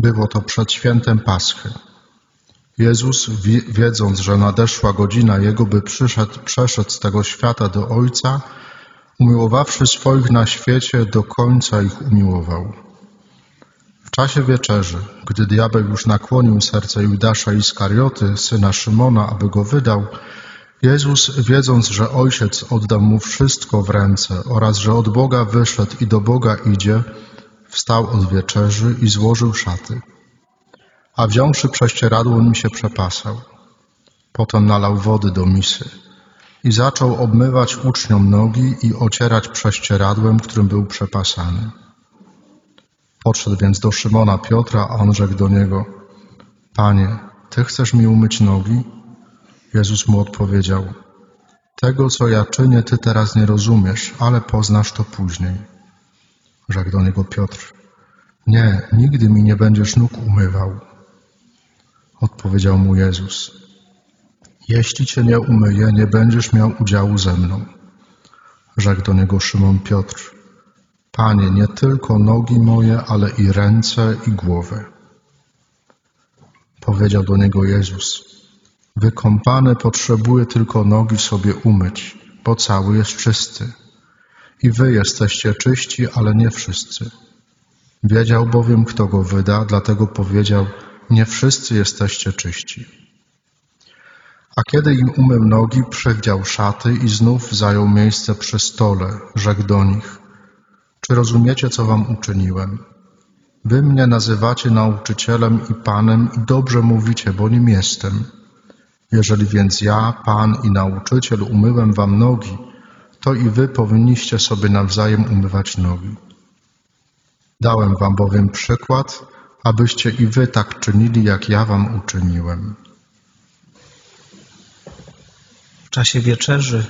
Było to przed świętem Paschy. Jezus, wi- wiedząc, że nadeszła godzina Jego, by przyszedł, przeszedł z tego świata do Ojca, umiłowawszy swoich na świecie, do końca ich umiłował. W czasie wieczerzy, gdy diabeł już nakłonił serce Judasza Iskarioty, syna Szymona, aby go wydał, Jezus, wiedząc, że Ojciec oddał mu wszystko w ręce oraz że od Boga wyszedł i do Boga idzie, wstał od wieczerzy i złożył szaty. A wziąwszy prześcieradło, nim się przepasał. Potem nalał wody do misy i zaczął obmywać uczniom nogi i ocierać prześcieradłem, którym był przepasany. Podszedł więc do Szymona Piotra, a on rzekł do niego: Panie, ty chcesz mi umyć nogi? Jezus mu odpowiedział: Tego, co ja czynię, ty teraz nie rozumiesz, ale poznasz to później. Rzekł do niego Piotr: Nie, nigdy mi nie będziesz nóg umywał. Odpowiedział mu Jezus: Jeśli cię nie umyję, nie będziesz miał udziału ze mną. Rzekł do niego Szymon Piotr: Panie, nie tylko nogi moje, ale i ręce i głowę. Powiedział do niego Jezus: Wykąpany potrzebuje tylko nogi sobie umyć, bo cały jest czysty. I wy jesteście czyści, ale nie wszyscy. Wiedział bowiem, kto go wyda, dlatego powiedział: Nie wszyscy jesteście czyści. A kiedy im umył nogi, przywdział szaty i znów zajął miejsce przy stole, rzekł do nich: Czy rozumiecie, co wam uczyniłem? Wy mnie nazywacie nauczycielem i panem i dobrze mówicie, bo nim jestem. Jeżeli więc ja, Pan i nauczyciel, umyłem wam nogi, to i wy powinniście sobie nawzajem umywać nogi. Dałem wam bowiem przykład, abyście i wy tak czynili, jak ja wam uczyniłem. W czasie wieczerzy,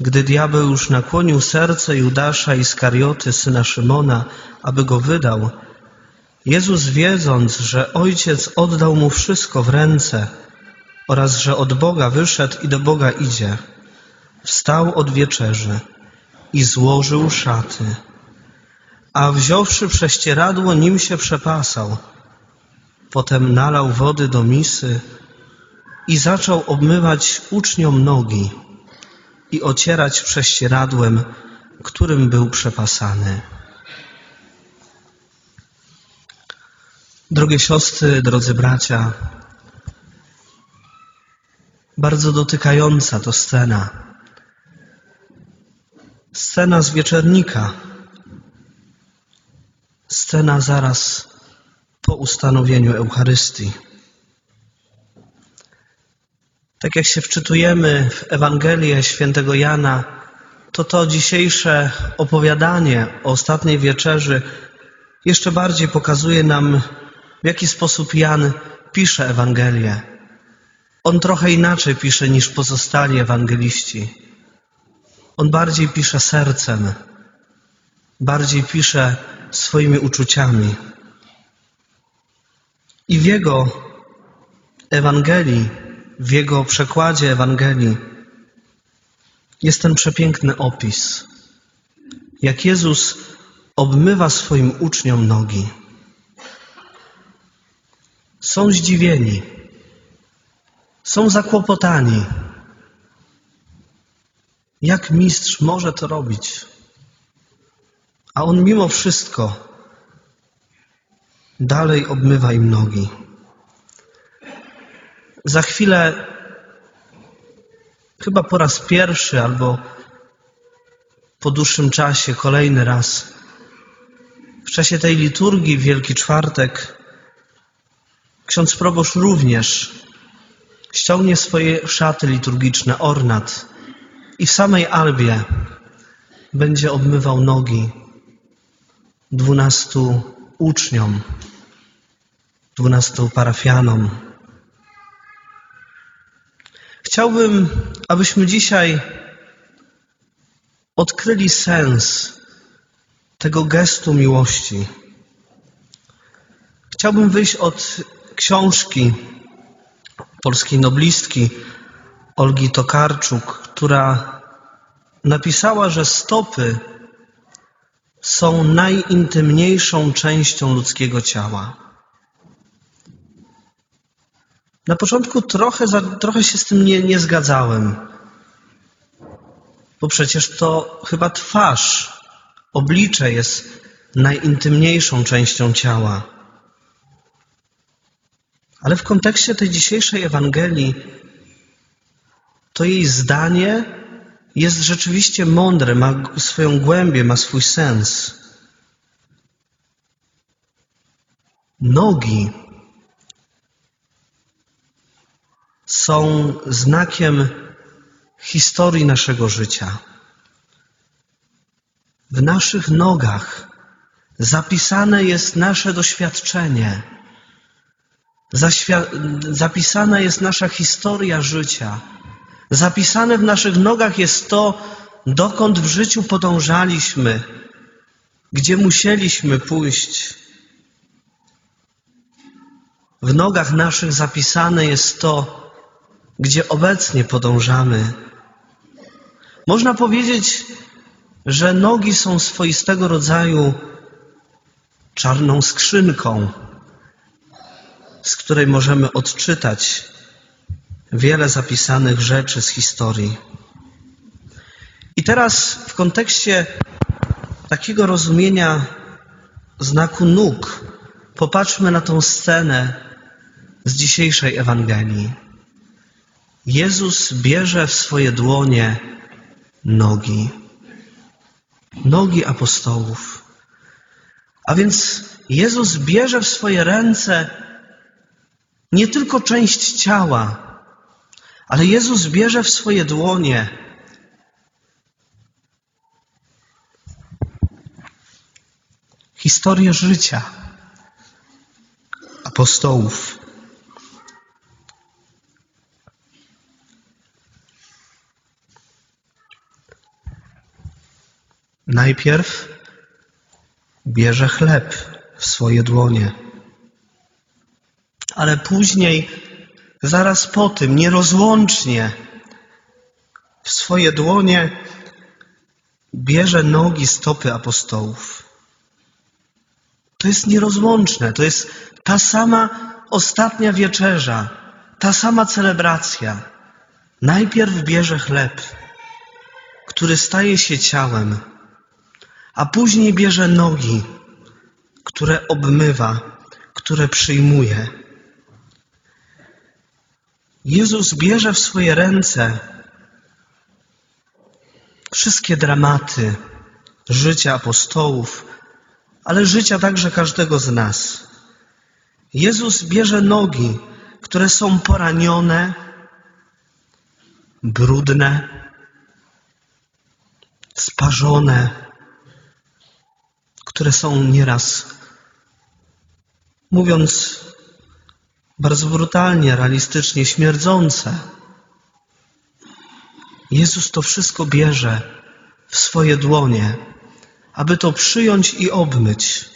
gdy diabeł już nakłonił serce Judasza Iskarioty, syna Szymona, aby go wydał, Jezus wiedząc, że Ojciec oddał mu wszystko w ręce oraz że od Boga wyszedł i do Boga idzie, wstał od wieczerzy i złożył szaty, a wziąwszy prześcieradło, nim się przepasał. Potem nalał wody do misy i zaczął obmywać uczniom nogi i ocierać prześcieradłem, którym był przepasany. Drogie siostry, drodzy bracia, bardzo dotykająca to scena. Scena z wieczernika. Scena zaraz po ustanowieniu Eucharystii. Tak jak się wczytujemy w Ewangelię świętego Jana, to to dzisiejsze opowiadanie o ostatniej wieczerzy jeszcze bardziej pokazuje nam, w jaki sposób Jan pisze Ewangelię. On trochę inaczej pisze niż pozostali ewangeliści. On bardziej pisze sercem, bardziej pisze swoimi uczuciami. I w jego Ewangelii, w jego przekładzie Ewangelii jest ten przepiękny opis, jak Jezus obmywa swoim uczniom nogi. Są zdziwieni, są zakłopotani. Jak mistrz może to robić? A on mimo wszystko dalej obmywa im nogi. Za chwilę, chyba po raz pierwszy albo po dłuższym czasie, kolejny raz, w czasie tej liturgii w Wielki Czwartek, ksiądz proboszcz również ściągnie swoje szaty liturgiczne, ornat i w samej albie będzie obmywał nogi dwunastu uczniom, dwunastu parafianom. Chciałbym, abyśmy dzisiaj odkryli sens tego gestu miłości. Chciałbym wyjść od książki polskiej noblistki Olgi Tokarczuk, która napisała, że stopy są najintymniejszą częścią ludzkiego ciała. Na początku trochę, trochę się z tym nie, nie zgadzałem, bo przecież to chyba twarz, oblicze jest najintymniejszą częścią ciała. Ale w kontekście tej dzisiejszej Ewangelii, to jej zdanie jest rzeczywiście mądre, ma swoją głębię, ma swój sens. Nogi są znakiem historii naszego życia. W naszych nogach zapisane jest nasze doświadczenie, zapisana jest nasza historia życia, zapisane w naszych nogach jest to, dokąd w życiu podążaliśmy, gdzie musieliśmy pójść. W nogach naszych zapisane jest to, gdzie obecnie podążamy. Można powiedzieć, że nogi są swoistego rodzaju czarną skrzynką, z której możemy odczytać wiele zapisanych rzeczy z historii. I teraz w kontekście takiego rozumienia znaku nóg popatrzmy na tą scenę z dzisiejszej Ewangelii. Jezus bierze w swoje dłonie nogi, nogi apostołów. A więc Jezus bierze w swoje ręce nie tylko część ciała, ale Jezus bierze w swoje dłonie historię życia apostołów. Najpierw bierze chleb w swoje dłonie, ale później, zaraz po tym, nierozłącznie w swoje dłonie bierze nogi, stopy apostołów. To jest nierozłączne, to jest ta sama ostatnia wieczerza, ta sama celebracja. Najpierw bierze chleb, który staje się ciałem a później bierze nogi, które obmywa, które przyjmuje. Jezus bierze w swoje ręce wszystkie dramaty życia apostołów, ale życia także każdego z nas. Jezus bierze nogi, które są poranione, brudne, sparzone, które są nieraz, mówiąc bardzo brutalnie, realistycznie, śmierdzące. Jezus to wszystko bierze w swoje dłonie, aby to przyjąć i obmyć.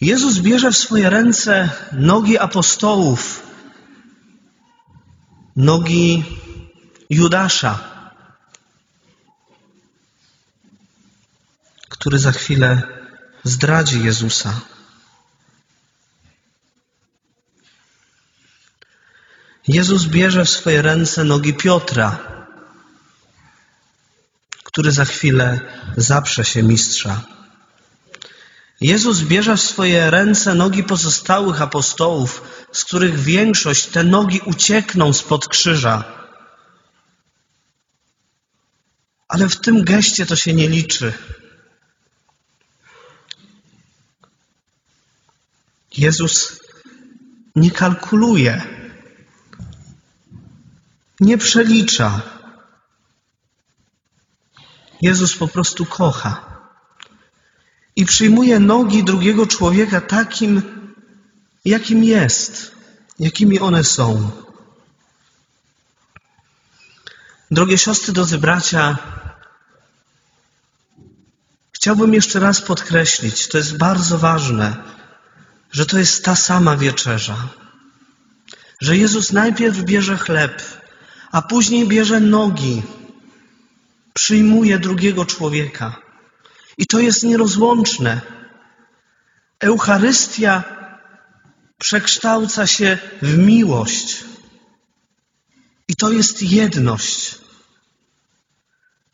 Jezus bierze w swoje ręce nogi apostołów, nogi Judasza, który za chwilę zdradzi Jezusa. Jezus bierze w swoje ręce nogi Piotra, który za chwilę zaprze się mistrza. Jezus bierze w swoje ręce nogi pozostałych apostołów, z których większość te nogi uciekną spod krzyża. Ale w tym geście to się nie liczy. Jezus nie kalkuluje, nie przelicza. Jezus po prostu kocha i przyjmuje nogi drugiego człowieka takim, jakim jest, jakimi one są. Drogie siostry, drodzy bracia, chciałbym jeszcze raz podkreślić, to jest bardzo ważne że to jest ta sama wieczerza. Że Jezus najpierw bierze chleb, a później bierze nogi, przyjmuje drugiego człowieka. I to jest nierozłączne. Eucharystia przekształca się w miłość. I to jest jedność.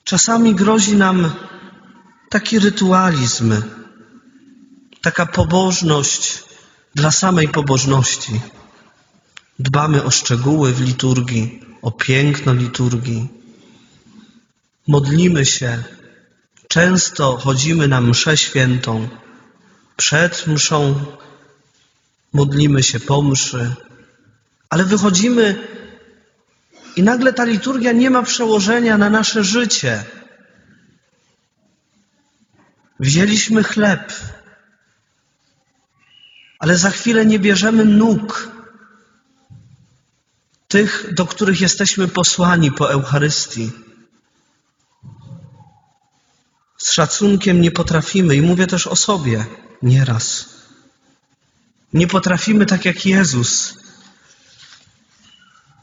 Czasami grozi nam taki rytualizm, taka pobożność dla samej pobożności. Dbamy o szczegóły w liturgii, o piękno liturgii. Modlimy się, często chodzimy na mszę świętą. Przed mszą modlimy się po mszy, ale wychodzimy i nagle ta liturgia nie ma przełożenia na nasze życie. Wzięliśmy chleb, ale za chwilę nie bierzemy nóg tych, do których jesteśmy posłani po Eucharystii. Z szacunkiem nie potrafimy, i mówię też o sobie nieraz. Nie potrafimy, tak jak Jezus,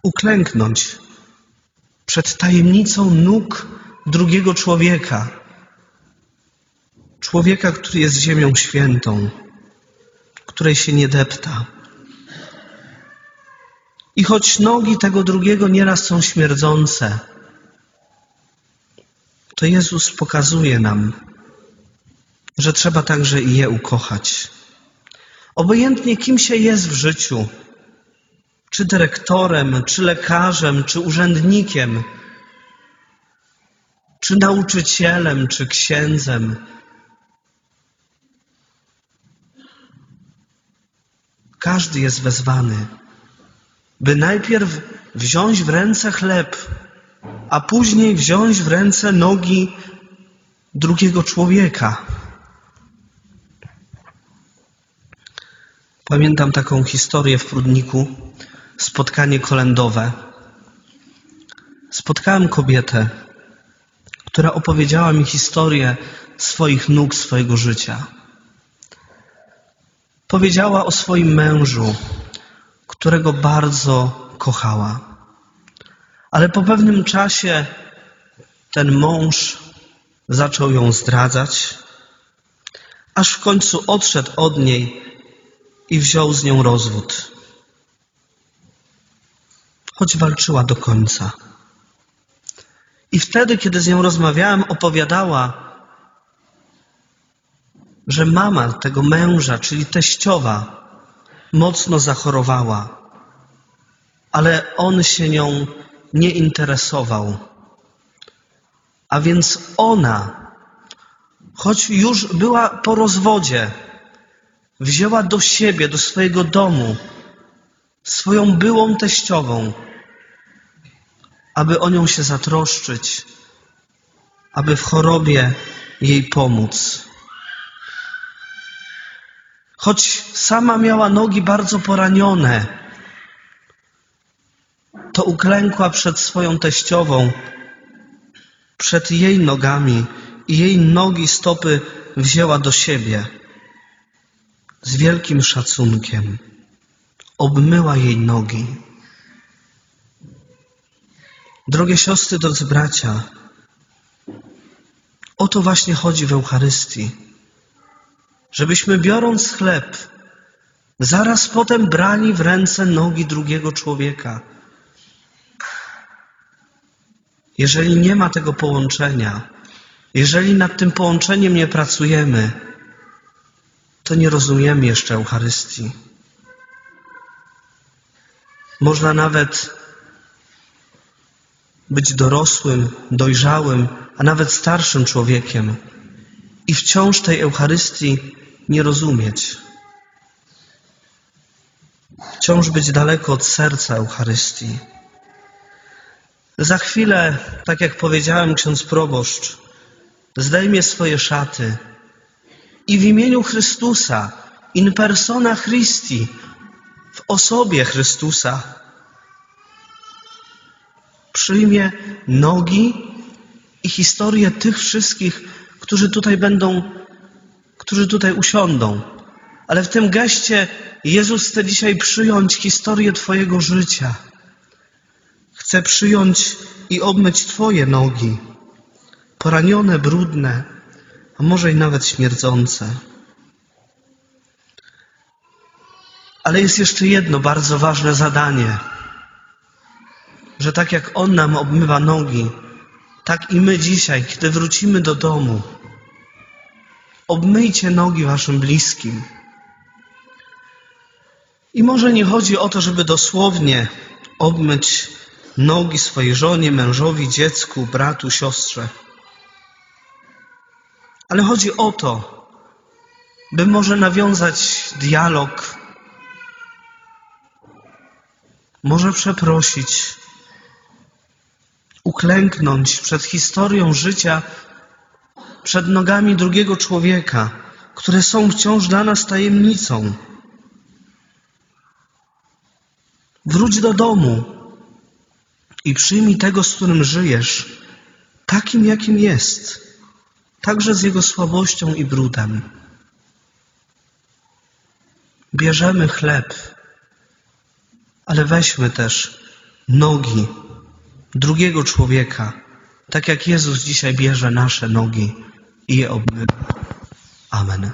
uklęknąć przed tajemnicą nóg drugiego człowieka. Człowieka, który jest ziemią świętą, której się nie depta. I choć nogi tego drugiego nieraz są śmierdzące, to Jezus pokazuje nam, że trzeba także i je ukochać. Obojętnie kim się jest w życiu, czy dyrektorem, czy lekarzem, czy urzędnikiem, czy nauczycielem, czy księdzem. Każdy jest wezwany, by najpierw wziąć w ręce chleb, a później wziąć w ręce nogi drugiego człowieka. Pamiętam taką historię w Prudniku, spotkanie kolendowe. Spotkałem kobietę, która opowiedziała mi historię swoich nóg, swojego życia. Powiedziała o swoim mężu, którego bardzo kochała. Ale po pewnym czasie ten mąż zaczął ją zdradzać, aż w końcu odszedł od niej i wziął z nią rozwód. Choć walczyła do końca. I wtedy, kiedy z nią rozmawiałem, opowiadała, że mama tego męża, czyli teściowa, mocno zachorowała, ale on się nią nie interesował. A więc ona, choć już była po rozwodzie, wzięła do siebie, do swojego domu swoją byłą teściową, aby o nią się zatroszczyć, aby w chorobie jej pomóc. Choć sama miała nogi bardzo poranione, to uklękła przed swoją teściową, przed jej nogami i jej nogi, stopy wzięła do siebie z wielkim szacunkiem obmyła jej nogi. Drogie siostry, drodzy bracia, o to właśnie chodzi w Eucharystii. Żebyśmy biorąc chleb, zaraz potem brali w ręce nogi drugiego człowieka. Jeżeli nie ma tego połączenia, jeżeli nad tym połączeniem nie pracujemy, to nie rozumiemy jeszcze Eucharystii. Można nawet być dorosłym, dojrzałym, a nawet starszym człowiekiem i wciąż tej Eucharystii nie rozumieć. Wciąż być daleko od serca Eucharystii. Za chwilę, tak jak powiedziałem, ksiądz proboszcz zdejmie swoje szaty i w imieniu Chrystusa, in persona Christi, w osobie Chrystusa, przyjmie nogi i historię tych wszystkich, którzy tutaj będą, którzy tutaj usiądą. Ale w tym geście Jezus chce dzisiaj przyjąć historię Twojego życia. Chce przyjąć i obmyć Twoje nogi, poranione, brudne, a może i nawet śmierdzące. Ale jest jeszcze jedno bardzo ważne zadanie, że tak jak On nam obmywa nogi, tak i my dzisiaj, kiedy wrócimy do domu, obmyjcie nogi waszym bliskim. I może nie chodzi o to, żeby dosłownie obmyć nogi swojej żonie, mężowi, dziecku, bratu, siostrze. Ale chodzi o to, by może nawiązać dialog, może przeprosić, uklęknąć przed historią życia, przed nogami drugiego człowieka, które są wciąż dla nas tajemnicą. Wróć do domu i przyjmij tego, z którym żyjesz, takim, jakim jest, także z jego słabością i brudem. Bierzemy chleb, ale weźmy też nogi drugiego człowieka, tak jak Jezus dzisiaj bierze nasze nogi i je obmywa. Amen.